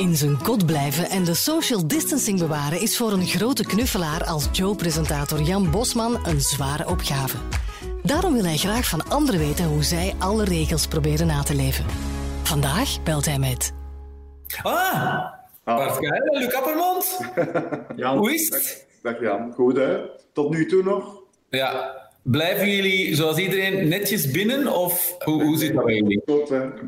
In zijn kot blijven en de social distancing bewaren is voor een grote knuffelaar als Joe-presentator Jan Bosman een zware opgave. Daarom wil hij graag van anderen weten hoe zij alle regels proberen na te leven. Vandaag belt hij met. Ah, Bart Geijlen, Luc Appermond. Jan, Hoe is het? Dag, dag Jan, goed hè? Tot nu toe nog? Ja, blijven jullie zoals iedereen netjes binnen of hoe, hoe zit dat bij jullie?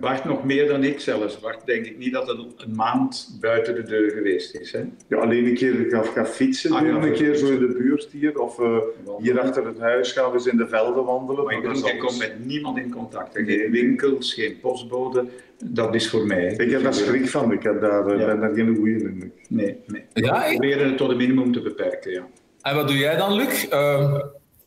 Bart nog meer dan ik zelfs. Bart denk ik niet dat het een maand buiten de deur geweest is. Hè? Ja, alleen een keer gaan, gaan fietsen, Ah, ja, een keer fietsen. zo in de buurt hier. Of eh, hier achter het huis gaan we eens in de velden wandelen. Maar ik komt met niemand in contact. Nee. Geen winkels, geen postbode. Dat is voor mij. Ik heb daar schrik van, ik heb daar, eh, Ja. ben daar geen goeie in. Nee, nee. Ja, We ik- proberen het tot een minimum te beperken, ja. En wat doe jij dan, Luc? Eh,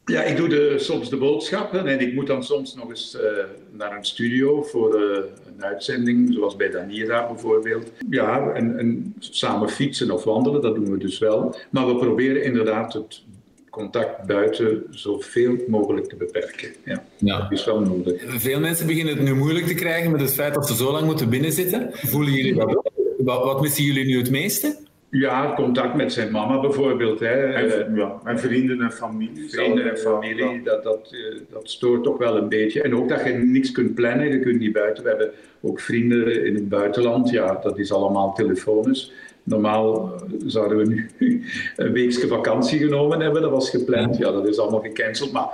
Ja, ik doe de, soms de boodschappen en ik moet dan soms nog eens eh, naar een studio voor eh, een uitzending, zoals bij Danira bijvoorbeeld. Ja, en, en samen fietsen of wandelen, dat doen we dus wel. Maar we proberen inderdaad het contact buiten zoveel mogelijk te beperken. Ja, ja. dat is wel nodig. Veel mensen beginnen het nu moeilijk te krijgen met het feit dat ze zo lang moeten binnenzitten. Voelen jullie dat? Wat, wat missen jullie nu het meeste? Ja, contact met zijn mama bijvoorbeeld. Hè. En, ja, en vrienden en familie. vrienden en familie, dat, dat, eh, dat stoort toch wel een beetje. En ook dat je niks kunt plannen, je kunt niet buiten. We hebben ook vrienden in het buitenland, ja, dat is allemaal telefonisch. Normaal eh, zouden we nu een weekje vakantie genomen hebben, dat was gepland. Ja, dat is allemaal gecanceld. Maar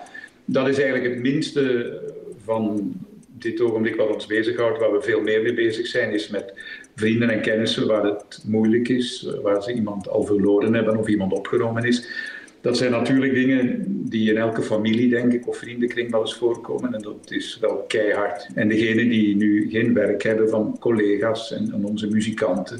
dat is eigenlijk het minste van dit ogenblik wat ons bezighoudt. Waar we veel meer mee bezig zijn, is met vrienden en kennissen waar het moeilijk is, waar ze iemand al verloren hebben of iemand opgenomen is. Dat zijn natuurlijk dingen die in elke familie, denk ik, of vriendenkring wel eens voorkomen. En dat is wel keihard. En degenen die nu geen werk hebben van collega's en, en onze muzikanten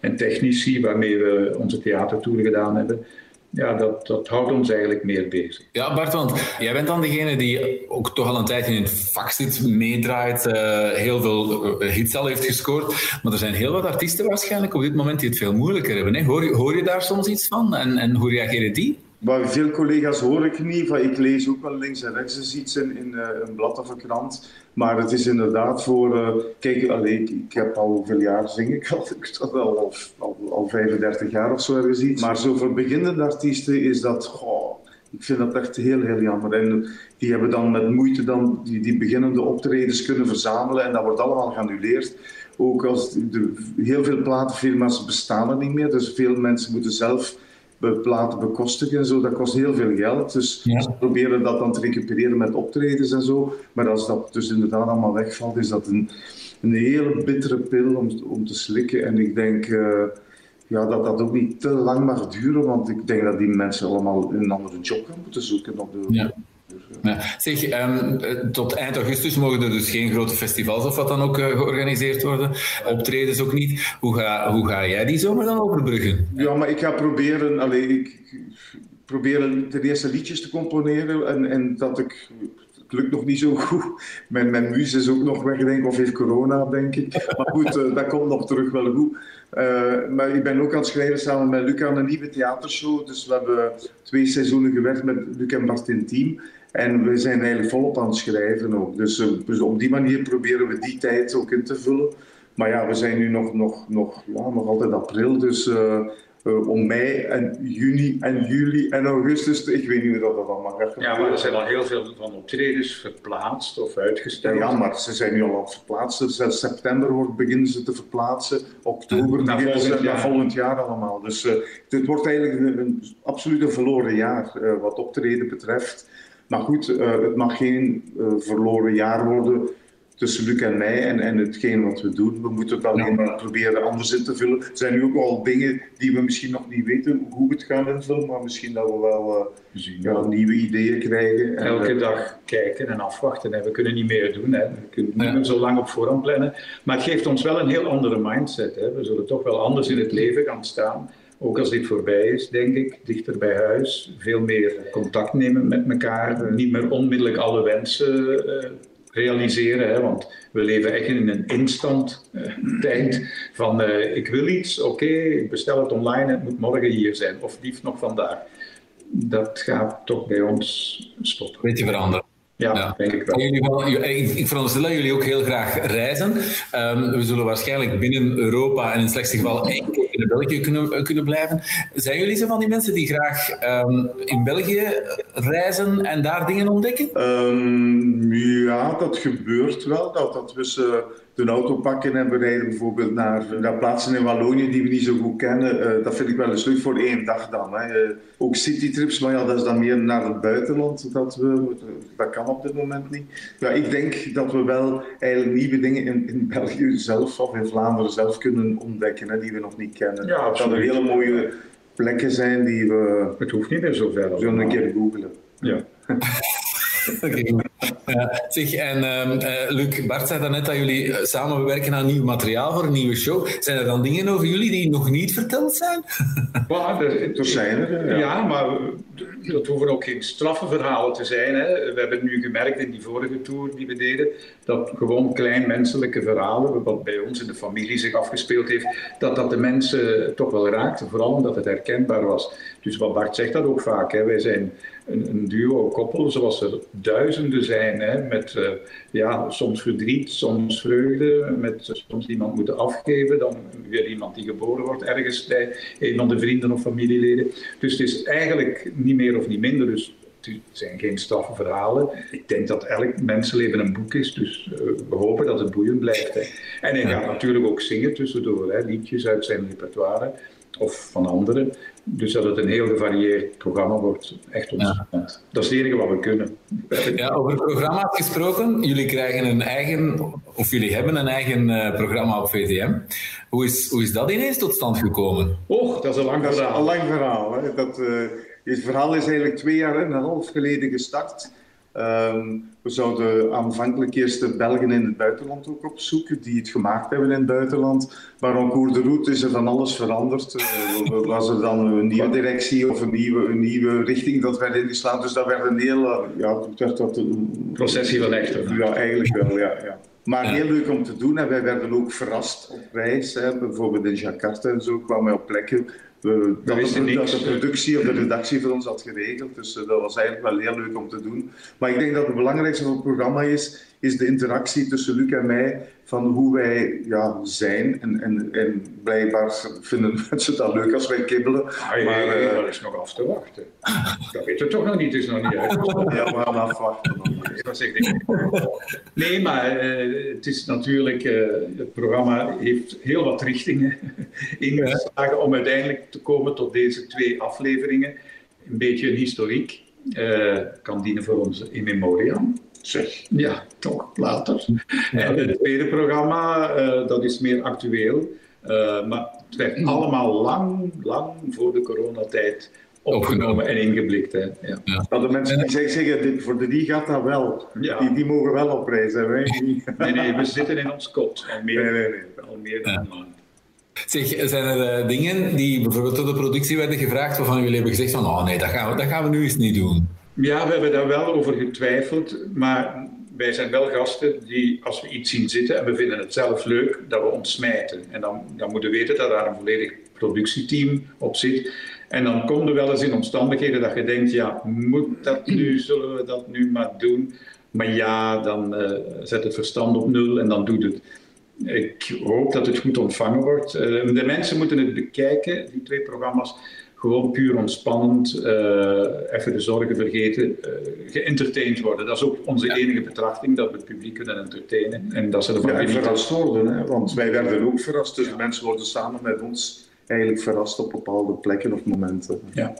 en technici, waarmee we onze theatertour gedaan hebben, ja, dat, dat houdt ons eigenlijk meer bezig. Ja, Bart, want jij bent dan degene die ook toch al een tijdje in het vak zit, meedraait, eh, heel veel eh, hits al heeft gescoord. Maar er zijn heel wat artiesten waarschijnlijk op dit moment die het veel moeilijker hebben. Hè? Hoor, je- hoor je daar soms iets van? En, en hoe reageren die? Maar veel collega's hoor ik niet. Ik lees ook wel links en rechts eens iets in, eh, een blad of een krant. Maar het is inderdaad voor... eh, kijk, allee, ik, heb al hoeveel jaar zing ik al? Ik al, al, al, al 35 jaar of zo ergens iets. Maar zo voor beginnende artiesten is dat... Ik vind dat echt heel, heel jammer. En die hebben dan met moeite dan die, die beginnende optredens kunnen verzamelen. En dat wordt allemaal geannuleerd. Ook als de, heel veel platenfirma's bestaan er niet meer. Dus veel mensen moeten zelf platen bekostigen en zo. Dat kost heel veel geld. Dus Ja. ze proberen dat dan te recupereren met optredens en zo. Maar als dat dus inderdaad allemaal wegvalt, is dat een, een hele bittere pil om, om te slikken. En ik denk eh, ja, dat dat ook niet te lang mag duren, want ik denk dat die mensen allemaal een andere job gaan moeten zoeken. Op de, Ja. Ja. Zeg, ehm, eh, tot eind augustus mogen er dus geen grote festivals of wat dan ook eh, georganiseerd worden. Optredens ook niet. Hoe ga, hoe ga jij die zomer dan overbruggen? Ja, maar ik ga proberen, allee, ik, probeer ten eerste liedjes te componeren en, en dat ik, het lukt nog niet zo goed. Mijn, mijn muze is ook nog weg, denk ik, of heeft corona, denk ik. Maar goed, eh, dat komt nog terug wel goed. Eh, maar ik ben ook aan het schrijven samen met Luc aan een nieuwe theatershow. Dus we hebben twee seizoenen gewerkt met Luc en Bart in team. En we zijn eigenlijk volop aan het schrijven ook. Dus, eh, dus op die manier proberen we die tijd ook in te vullen. Maar ja, we zijn nu nog, nog, nog, ja, nog altijd april, dus eh, eh, om mei en juni en juli en augustus, ik weet niet hoe dat allemaal gaat. Ja, maar er zijn al heel veel van optredens verplaatst of uitgesteld. ja, maar ze zijn nu al aan het verplaatsen. Sinds september wordt, beginnen ze te verplaatsen. Oktober Naar beginnen ze volgend naar jaar. volgend jaar allemaal. Dus eh dit wordt eigenlijk een, een absoluut een verloren jaar wat optreden betreft. Maar goed, eh, het mag geen eh, verloren jaar worden tussen Luc en mij en, en hetgeen wat we doen. We moeten het alleen maar proberen anders in te vullen. Er zijn nu ook al dingen die we misschien nog niet weten hoe we het gaan invullen, maar misschien dat we wel eh, ja, nieuwe ideeën krijgen. En, Elke eh, dag kijken en afwachten. Hè. We kunnen niet meer doen. Hè. We kunnen niet Ja. meer zo lang op voorhand plannen. Maar het geeft ons wel een heel andere mindset. Hè. We zullen toch wel anders in het leven gaan staan. Ook als dit voorbij is, denk ik. Dichter bij huis. Veel meer contact nemen met elkaar. Niet meer onmiddellijk alle wensen eh, realiseren. Hè. Want we leven echt in een instant eh, tijd van eh, ik wil iets, oké, ik bestel het online, het moet morgen hier zijn. Of liefst nog vandaag. Dat gaat toch bij ons stoppen. Beetje veranderen. Ja, denk ik wel. Jullie ik veronderstel dat jullie ook heel graag reizen. Um, we zullen waarschijnlijk binnen Europa en in het slechtste geval één keer in België kunnen, kunnen blijven. Zijn jullie zo van die mensen die graag um, in België reizen en daar dingen ontdekken? Um, ja, dat gebeurt wel. Dat, dat ze de auto pakken en we rijden bijvoorbeeld naar, naar plaatsen in Wallonië die we niet zo goed kennen. Uh, dat vind ik wel eens leuk voor één dag dan. Hè. Uh, ook citytrips, maar ja, dat is dan meer naar het buitenland. Dat, we, dat kan op dit moment niet. Ja, ik denk dat we wel eigenlijk nieuwe dingen in, in België zelf of in Vlaanderen zelf kunnen ontdekken, hè, die we nog niet kennen. Ja, dat er hele mooie plekken zijn die we... Het hoeft niet meer zo ver. Zullen een keer googlen. Ja. Okay. zeg, en uh, Luc, Bart zei net dat jullie eh, samenwerken aan nieuw materiaal voor een nieuwe show. Zijn er dan dingen over jullie die nog niet verteld zijn? well, er, zijn er, ja. ja. maar dat hoeven ook geen straffe verhalen te zijn. Hè. We hebben nu gemerkt in die vorige tour die we deden, dat gewoon klein menselijke verhalen, wat bij ons in de familie zich afgespeeld heeft, dat dat de mensen toch wel raakte. Vooral omdat het herkenbaar was. Dus wat Bart zegt dat ook vaak. Hè. Wij zijn een, een duo, koppel, zoals er duizenden zijn, hè, met uh, ja, soms verdriet, soms vreugde, met soms iemand moeten afgeven, dan weer iemand die geboren wordt ergens bij een van de vrienden of familieleden. Dus het is eigenlijk niet meer of niet minder. Dus het zijn geen straffe verhalen. Ik denk dat elk mensenleven een boek is, dus uh, we hopen dat het boeiend blijft. Hè. En hij gaat natuurlijk ook zingen tussendoor, hè, liedjes uit zijn repertoire of van anderen. Dus dat het een heel gevarieerd programma wordt, echt ons. Ja. Dat is het enige wat we kunnen. Ja, over programma's gesproken, jullie krijgen een eigen, of jullie hebben een eigen uh, programma op VTM. Hoe is, hoe is dat ineens tot stand gekomen? Och, dat is een lang dat verhaal. een lang verhaal. Hè. Dat, uh, het verhaal is eigenlijk twee jaar en een half geleden gestart. Um, we zouden aanvankelijk eerst de Belgen in het buitenland ook opzoeken, die het gemaakt hebben in het buitenland. Maar en cours de route is er van alles veranderd. Uh, was er dan een nieuwe directie of een nieuwe, een nieuwe richting dat werd ingeslaan. Dus dat werd een hele... Ja, werd dat een processie van echter. Ja, eigenlijk wel, ja. ja. Maar heel leuk om te doen. En wij werden ook verrast op reis. Hè. Bijvoorbeeld in Jakarta en zo kwamen wij op plekken we, dat, de, dat, de, productie of de redactie voor ons had geregeld. Dus uh, dat was eigenlijk wel heel leuk om te doen. Maar ik denk dat het belangrijkste van het programma is, is de interactie tussen Luc en mij van hoe wij ja, zijn. En, en, en blijkbaar vinden mensen dat leuk als wij kibbelen. Ah, maar uh, dat is nog af te wachten. dat weten we toch nog niet, het is nog niet uit. ja, we gaan afwachten. Nee, maar uh, het is natuurlijk, uh, het programma heeft heel wat richtingen ingeslagen om uiteindelijk te komen tot deze twee afleveringen. Een beetje een historiek. kan dienen voor onze in memoriam. Zeg. Ja, toch, later. En het tweede programma, uh, dat is meer actueel. Uh, maar het werd allemaal lang, lang voor de coronatijd opgenomen en ingeblikt. Hè. Ja. Ja. Nou, de mensen die zeggen, dit, voor de die gaat dat wel. Ja. Die, die mogen wel op reis. Hè. Wij niet. Nee, nee, we zitten in ons kot. Al meer, nee, nee, nee. Al meer dan maand. Zeg, zijn er uh, dingen die bijvoorbeeld door de productie werden gevraagd waarvan jullie hebben gezegd van oh nee, dat gaan we, dat gaan we nu eens niet doen? Ja, we hebben daar wel over getwijfeld, maar wij zijn wel gasten die, als we iets zien zitten en we vinden het zelf leuk, dat we ontsmijten. En dan, dan moeten we weten dat daar een volledig productieteam op zit. En dan komt er wel eens in omstandigheden dat je denkt, ja, moet dat nu, zullen we dat nu maar doen? Maar ja, dan uh, zet het verstand op nul en dan doet het. Ik hoop dat het goed ontvangen wordt. Uh, de mensen moeten het bekijken, die twee programma's gewoon puur ontspannend, uh, even de zorgen vergeten, uh, geëntertained worden. Dat is ook onze enige betrachting, dat we het publiek kunnen entertainen. En dat ze ervan ja, verrast worden, hè? want wij werden ook verrast. Dus ja. mensen worden samen met ons eigenlijk verrast op bepaalde plekken of momenten. Ja.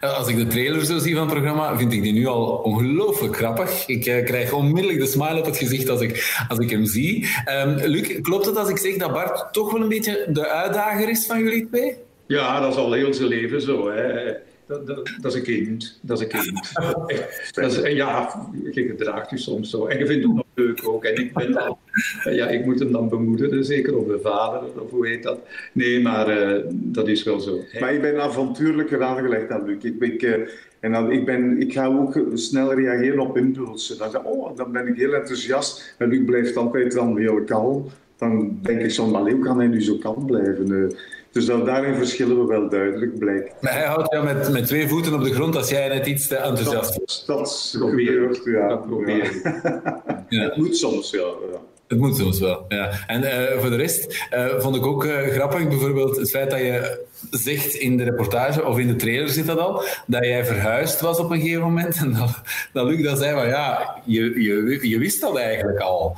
Als ik de trailer zo zie van het programma, vind ik die nu al ongelooflijk grappig. Ik uh, krijg onmiddellijk de smile op het gezicht als ik, als ik hem zie. Um, Luc, klopt het als ik zeg dat Bart toch wel een beetje de uitdager is van jullie twee? Ja, dat is al heel zijn leven zo. Hè. Dat, dat, dat, is een kind. Dat is een kind. dat is, en ja, je gedraagt je soms zo. En je vindt het nog leuk ook. En ik, ben ja, ik moet hem dan bemoedigen, zeker, of de vader, of hoe heet dat. Nee, maar uh, dat is wel zo. Maar ik ben avontuurlijker aangelegd dan Luc. Ik, ik, uh, en dan, ik, ben, ik ga ook snel reageren op impulsen. Dan, oh, dan ben ik heel enthousiast. En Luc blijft altijd dan heel kalm. dan denk ik soms, maar hoe kan hij nu zo kalm blijven? Dus dat, daarin verschillen we wel duidelijk, blijkt. Maar hij houdt jou met, met twee voeten op de grond als jij net iets te enthousiast was. Dat, dat gebeurt, ja. Dat probeer ja. Het moet soms, ja. ja. Het moet soms wel, ja. En uh, voor de rest uh, vond ik ook uh, grappig bijvoorbeeld het feit dat je zegt in de reportage, of in de trailer zit dat al, dat jij verhuisd was op een gegeven moment. En dat, dat Luc dan zei van ja, je, je, je wist dat eigenlijk al.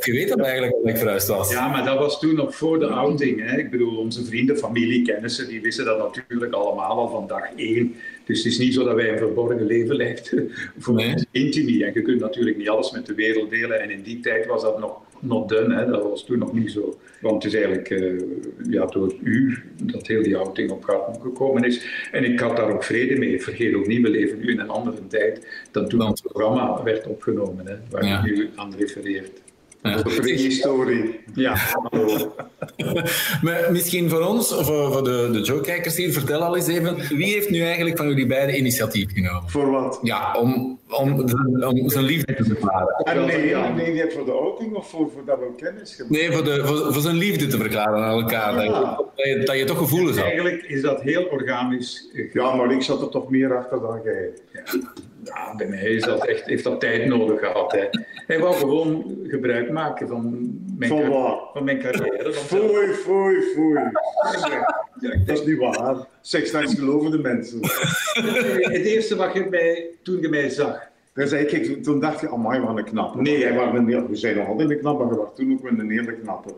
je weet dat eigenlijk al dat ik verhuisd was. Ja, maar dat was toen nog voor de outing. Hè. Ik bedoel, onze vrienden, familie, kennissen, die wisten dat natuurlijk allemaal al van dag één. Dus het is niet zo dat wij een verborgen leven leiden voor nee. intimie. En je kunt natuurlijk niet alles met de wereld delen. En in die tijd was dat nog not done. Hè. Dat was toen nog niet zo. Want het is eigenlijk uh, ja, door u dat heel die outing op gang gekomen is. En ik had daar ook vrede mee. Vergeet ook niet, we leven nu in een andere tijd dan toen het programma werd opgenomen, hè, waar ja. u aan refereert. Ja. Prehistorie. Ja. maar misschien voor ons, of voor de, de Joe-kijkers hier, vertel al eens even, wie heeft nu eigenlijk van jullie beiden initiatief genomen? Voor wat? Ja, om, om, om zijn liefde te verklaren. Ah, nee, ja, nee, niet voor de outing of voor, voor dat we kennis hebben? Nee, voor, de, voor, voor, zijn liefde te verklaren aan elkaar. Dat, je, dat, je, toch gevoelens had. Eigenlijk is dat heel organisch. Ja, maar ik zat er toch meer achter dan jij. Ja, bij mij is dat echt, heeft dat tijd nodig gehad. Hè. Hij wou gewoon gebruik maken van mijn, van, van mijn carrière. Foei, foei, foei. dat is niet waar. Seks gelovende mensen. Het eerste wat je mij, toen je mij zag. Dan zei ik, toen dacht je, amai, wat een knappe. Nee, jij was een, we zijn nog altijd een knappe, maar je was toen ook een hele knappe.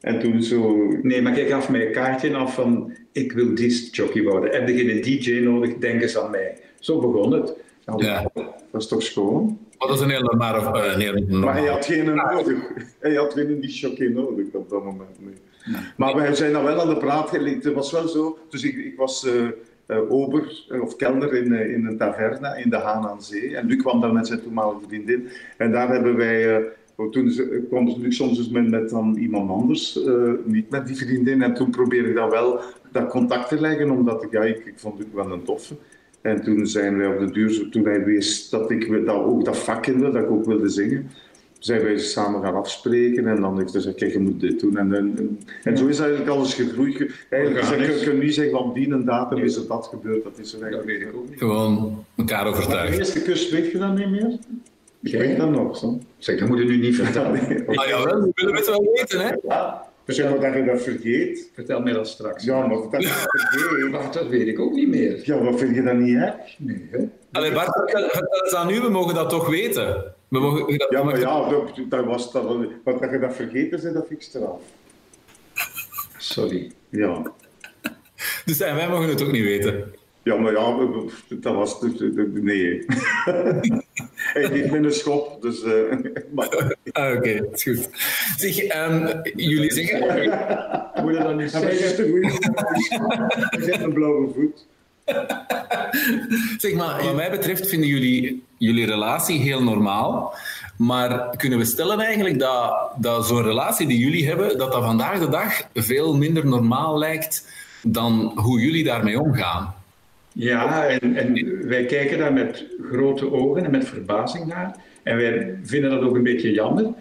En toen zo... Nee, maar jij gaf mij een kaartje af van, ik wil disc-jockey worden. Heb je een DJ nodig, denk eens aan mij. Zo begon het. Ja. Dat is toch schoon? Maar dat is een hele normale... Uh, normaal. Maar hij had geen nodig. Hij had geen disc-jockey nodig op dat moment. Nee. Maar wij zijn dan wel aan de praat geleid. Het was wel zo. Dus ik, ik was... Uh, uh, ober of kelner in, in een taverna in de Haan aan Zee. En Luc kwam daar met zijn toenmalige vriendin. En daar hebben wij, uh, toen kwam Luc soms dus met, met dan iemand anders, niet met die vriendin. En toen probeerde ik dan wel dat contact te leggen, omdat ik, ja, ik, ik vond Luc wel een toffe. En toen zijn wij op de duur, toen hij wist dat ik dat ook dat vak in dat ik ook wilde zingen, zijn wij samen gaan afspreken en dan heeft hij gezegd, kijk, je moet dit doen. En, en, en zo is eigenlijk alles gegroeid. Eigenlijk zeg, je, je niet zeggen, van die een datum is er dat gebeurd, dat is er eigenlijk weet ik ook niet. Gewoon elkaar overtuigen. de eerste kus weet je dan niet meer? Ik weet dat nog, zo. Zeg, dat moet je nu niet vertellen. ah ja, we willen het wel weten, hè? Zeg maar dat je dat vergeet. Vertel mij dat straks. Ja, maar dat je vergeet. Wacht, dat weet ik ook niet meer. Ja, wat vind je dat niet erg? Nee, hè? Allee, Bart, vertel eens aan u, we mogen dat toch weten. We mogen, dat, ja, maar ja, dat, dat was dat. Want dat je dat vergeten bent, dat vind ik straf. Sorry. Ja. Dus en wij mogen het ook niet weten. Ja, maar ja, dat was... Nee. Me een schop, dus... Uh, ah, Oké, okay, is goed. Zeg, um, jullie zeggen... Moet je dat niet zeggen? Een blauwe voet. zeg maar, wat mij betreft vinden jullie jullie relatie heel normaal. Maar kunnen we stellen eigenlijk dat, dat zo'n relatie die jullie hebben, dat dat vandaag de dag veel minder normaal lijkt dan hoe jullie daarmee omgaan? Ja, en, en wij kijken daar met grote ogen en met verbazing naar. En wij vinden dat ook een beetje jammer,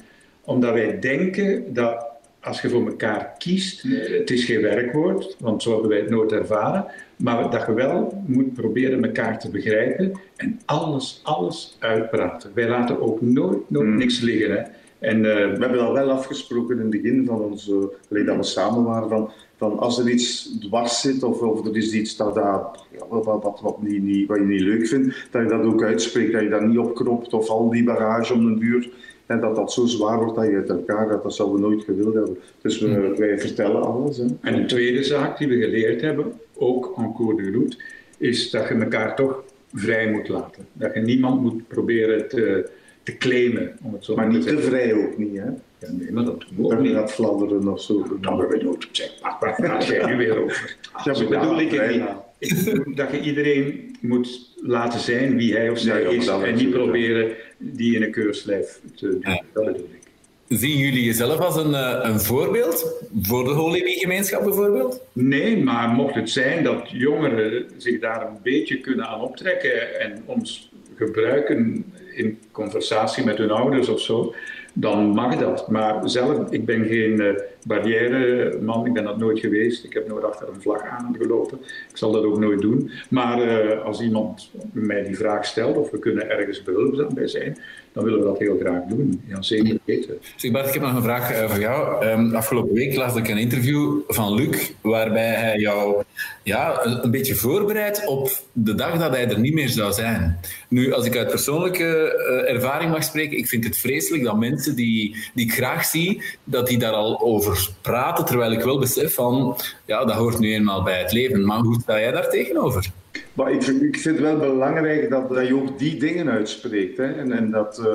omdat wij denken dat als je voor elkaar kiest, het is geen werkwoord, want zo hebben wij het nooit ervaren, maar dat je wel moet proberen elkaar te begrijpen en alles, alles uitpraten. Wij laten ook nooit, nooit hmm. niks liggen. Hè. En, uh, we hebben al wel afgesproken in het begin van ons, uh, dat we samen waren, van, van als er iets dwars zit of, of er is iets dat, dat, wat, wat, wat, niet, niet, wat je niet leuk vindt, dat je dat ook uitspreekt, dat je dat niet opkropt of al die barrage om de buurt. En dat dat zo zwaar wordt dat je het elkaar gaat, dat zouden we nooit gewild hebben. Dus we, hmm. wij vertellen alles. Hè. En een tweede zaak die we geleerd hebben, ook en cours de route, is dat je elkaar toch vrij moet laten. Dat je niemand moet proberen te, te claimen, om het zo maar niet te vrij ook niet, hè? Ja, nee, maar dat doen we ook dat niet. Dat fladderen of zo. Dat hebben we nooit. Waar praat jij nu weer over? Zo bedoel ik niet. Dat je iedereen moet laten zijn wie hij of zij is en niet proberen die in een keurslijf te doen. Dat bedoel ik. Zien jullie jezelf als een, eh, een voorbeeld voor de Holy-gemeenschap bijvoorbeeld? Nee, maar mocht het zijn dat jongeren zich daar een beetje kunnen aan optrekken en ons gebruiken in conversatie met hun ouders of zo, dan mag dat. Maar zelf, ik ben geen uh, barrière-man, ik ben dat nooit geweest. Ik heb nooit achter een vlag aangelopen. Ik zal dat ook nooit doen. Maar uh, als iemand mij die vraag stelt of we kunnen ergens behulpzaam bij zijn, dan willen we dat heel graag doen. Ja, zeker weten. Zeg Bart, ik heb nog een vraag uh, voor jou. Um, afgelopen week las ik een interview van Luc, waarbij hij jou ja, een, beetje voorbereidt op de dag dat hij er niet meer zou zijn. Nu, als ik uit persoonlijke uh, ervaring mag spreken, ik vind het vreselijk dat mensen die, die ik graag zie, dat die daar al over praten, terwijl ik wel besef van, ja, dat hoort nu eenmaal bij het leven. Maar hoe sta jij daar tegenover? Maar ik, vind, ik vind het wel belangrijk dat, je ook die dingen uitspreekt. Hè? En, en, dat, uh,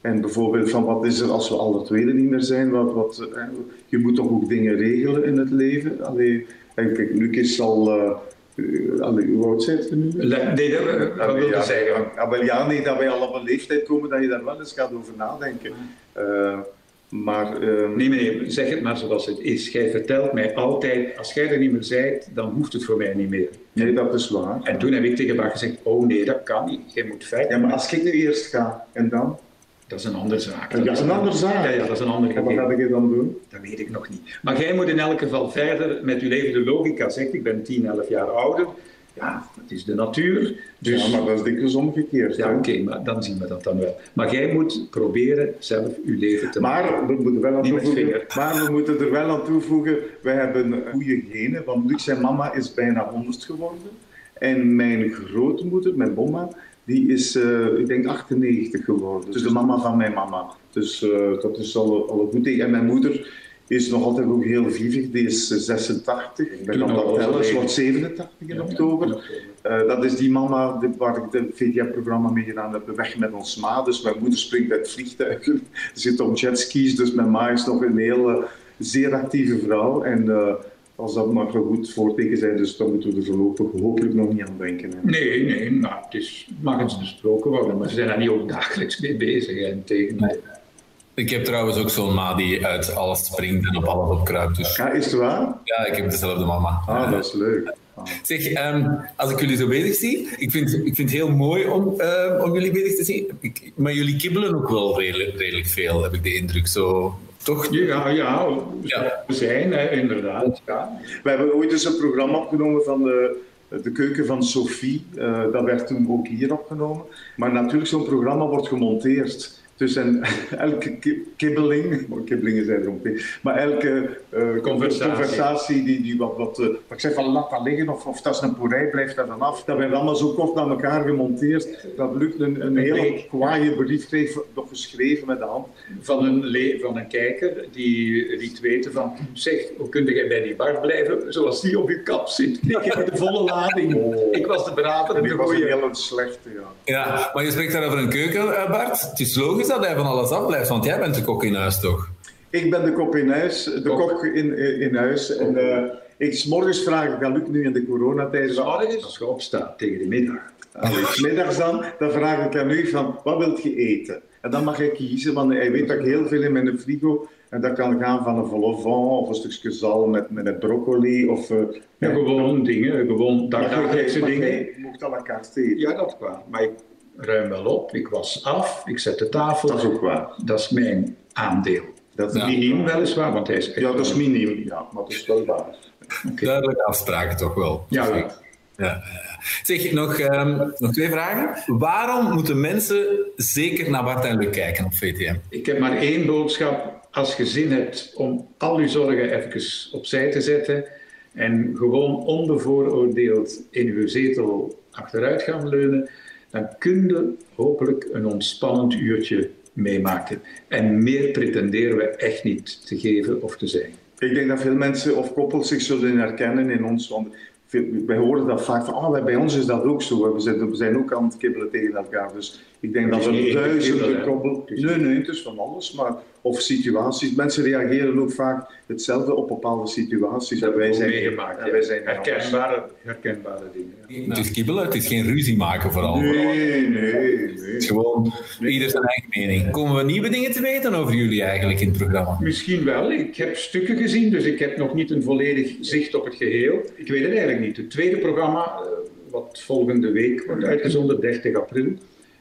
en bijvoorbeeld van wat is er als we alle tweede niet meer zijn? Wat, wat, uh, je moet toch ook dingen regelen in het leven? Allee, kijk, Luc is al... Hoe oud zit je nu? Nee, dat, wat wil je zeggen? Ja, ja, nee, dat wij al op een leeftijd komen dat je daar wel eens gaat over nadenken. Uh, maar, uh... Nee, nee, zeg het maar zoals het is. Jij vertelt mij altijd, als jij er niet meer bent, dan hoeft het voor mij niet meer. Nee, dat is waar. En toen heb ik tegen Bart gezegd, oh nee, dat kan niet. Jij moet feit. Ja, maar als ik nu eerst ga, en dan? Dat is een andere zaak. Dat, dat is een andere zaak? Ja, ja, dat is een andere En wat ga ik dan doen? Dat weet ik nog niet. Maar jij moet in elk geval verder met je leven. De logica zegt, ik ben 10, 11 jaar ouder. Ja, het is de natuur. Dus... Ja, maar dat is dikwijls omgekeerd. Ja, oké, okay, maar dan zien we dat dan wel. Maar jij moet proberen zelf je leven te maar, maken. We moeten wel aan toevoegen, maar we moeten er wel aan toevoegen, wij hebben goede genen, want Luc zijn mama is bijna 100 geworden. En mijn grootmoeder, mijn bomma, die is, uh, ik denk, 98 geworden. Dus de mama van mijn mama. Dus uh, dat is al, al een goed ding. En mijn moeder is nog altijd ook heel vivig. Die is 86. Ik ben aan dat tellen. Ze wordt 87 in ja, oktober. Uh, dat is die mama waar ik het VTM-programma mee gedaan heb. Weg met ons ma. Dus mijn moeder springt uit vliegtuigen. zit op jetskis. Dus mijn ma is nog een hele zeer actieve vrouw. En als dat maar een goed voorteken zijn, dus dan moeten we er voorlopig hopelijk nog niet aan denken. Hè. Nee, nee, nou, het is, mag eens besproken worden, maar ze zijn daar niet ook dagelijks mee bezig. En tegen, nee. Ik heb trouwens ook zo'n ma die uit alles springt en op alles opkruipt. Dus... Ja, is het waar? Ja, ik heb dezelfde mama. Ah, dat is leuk. Ah. Zeg, um, als ik jullie zo bezig zie, ik vind, ik vind het heel mooi om, uh, om jullie bezig te zien. Ik, maar jullie kibbelen ook wel redelijk, redelijk veel, heb ik de indruk. Zo, toch? Ja, ja, ja. we zijn hè, inderdaad. Ja. We hebben ooit eens een programma opgenomen van de, de keuken van Sophie. Uh, dat werd toen ook hier opgenomen. Maar natuurlijk, zo'n programma wordt gemonteerd. Dus en, elke kibbeling, kibbelingen zijn er ook maar elke uh, conversatie. conversatie, die, die wat, wat, uh, wat ik zeg van laat dat liggen of, of dat is een poerij, blijft dat dan af. Dat werd allemaal zo kort aan elkaar gemonteerd dat Luc een, een hele kwaaie brief kreeg, nog geschreven met de hand. Van een, van een kijker die liet weten van, zeg, hoe kun jij bij die bar blijven zoals die op je kap zit? Ik heb de volle lading. Oh. Ik was de brader en de goeie. was een hele slechte, ja. Ja, maar je spreekt daar over een keuken, Bart. Het is logisch dat hij van alles afblijft, want jij bent de kok in huis, toch? Ik ben de kok in huis, de kok, kok in, in huis. En uh, ik, morgens vraag ik aan Luc nu in de coronatijd. Morgens? Als je opstaat tegen de middag. Als middags dan, dan vraag ik aan u van, wat wilt je eten? En dan mag ik kiezen, want hij weet dat ik heel veel in mijn frigo en dat kan gaan van een vol of een stukje zalm met, met een broccoli. Of, uh, ja, gewoon dingen, gewoon dagelijkse dingen. Je mocht à la carte eten. Ja, dat is waar. Maar ik ruim wel op, ik was af, ik zet de tafel. Dat is ook waar. Dat is mijn aandeel. Dat is ja. miniem weliswaar, want hij is... Ja, dat is miniem, ja, maar dat is wel waar. Okay. Duidelijke afspraken toch wel. Ja, ja. ja. Zeg, nog, um, nog twee vragen. Waarom moeten mensen zeker naar Bart en Luc kijken op VTM? Ik heb maar één boodschap. Als je zin hebt om al je zorgen even opzij te zetten en gewoon onbevooroordeeld in je zetel achteruit gaan leunen, dan kun je hopelijk een ontspannend uurtje meemaken. En meer pretenderen we echt niet te geven of te zijn. Ik denk dat veel mensen of koppels zich zullen herkennen in ons. Want wij horen dat vaak van, oh, bij ons is dat ook zo. We zijn, we zijn ook aan het kibbelen tegen elkaar. Dus ik denk dat we duizenden koppelen... Nee, nee, het is van alles. Maar, of situaties. Mensen reageren ook vaak hetzelfde op bepaalde situaties. Dat wij zijn meegemaakt. Ja, wij zijn herkenbare, herkenbare dingen. Het is kibbelen, het is geen ruzie maken vooral. Nee, nee, nee. Het is gewoon ieder zijn eigen mening. Komen we nieuwe dingen te weten over jullie eigenlijk in het programma? Misschien wel. Ik heb stukken gezien, dus ik heb nog niet een volledig zicht op het geheel. Ik weet het eigenlijk niet. Het tweede programma, eh, wat volgende week wordt uitgezonden, 30 april,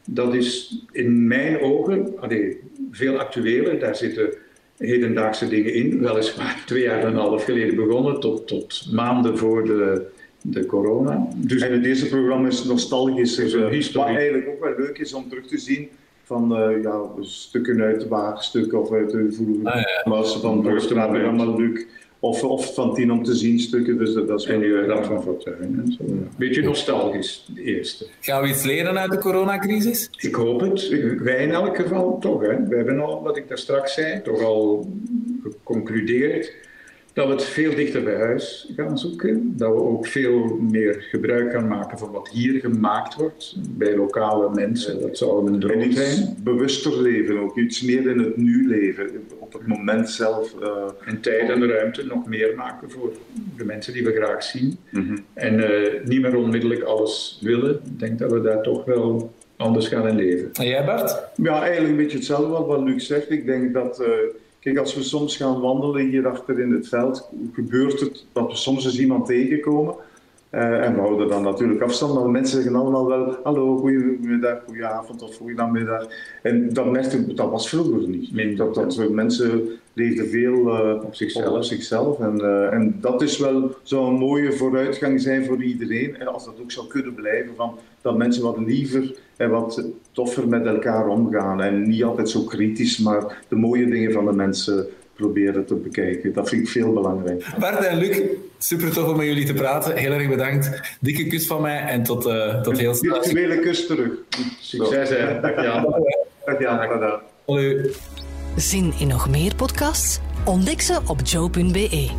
dat is in mijn ogen allee, veel actueler. Daar zitten hedendaagse dingen in. Weliswaar twee jaar en een half geleden begonnen, tot, tot maanden voor de, de corona. Dus en deze programma is nostalgisch. Dus, uh, wat eigenlijk ook wel leuk is om terug te zien van uh, ja, stukken uit de waagstuk of uit de vroege ah, ja. van programma Luc. Of, of van tien om te zien stukken. Dus dat, is en je Raad van Fortuin. Beetje nostalgisch, de eerste. Gaan we iets leren uit de coronacrisis? Ik hoop het. Wij in elk geval toch. Hè. We hebben al, wat ik daar straks zei, toch al geconcludeerd dat we het veel dichter bij huis gaan zoeken. Dat we ook veel meer gebruik gaan maken van wat hier gemaakt wordt bij lokale mensen. Dat zou een droom zijn. bewuster leven, ook iets meer in het nu leven, op het moment zelf. Uh... En tijd en ruimte nog meer maken voor de mensen die we graag zien. Mhm. En uh, niet meer onmiddellijk alles willen. Ik denk dat we daar toch wel anders gaan in leven. En jij Bart? Ja, eigenlijk een beetje hetzelfde wat Luc zegt. Ik denk dat... Uh, Kijk, als we soms gaan wandelen hier achter in het veld, gebeurt het dat we soms eens iemand tegenkomen. Uh, en we houden dan natuurlijk afstand, maar mensen zeggen allemaal wel hallo, goedemiddag, goedenavond of goedemiddag. En dat merkte dat was vroeger niet. Dat, dat mensen leefden veel uh, op zichzelf. Op zichzelf. En, uh, en dat is wel zo'n mooie vooruitgang zijn voor iedereen. En als dat ook zou kunnen blijven, van, dat mensen wat liever en wat toffer met elkaar omgaan. En niet altijd zo kritisch, maar de mooie dingen van de mensen proberen te bekijken. Dat vind ik veel belangrijker. Bart en Luc, super tof om met jullie te praten. Heel erg bedankt. Dikke kus van mij en tot, uh, tot heel snel. Virtuele kus terug. Succes, hè. Dag Zin in nog meer podcasts? Ontdek ze op joe.be.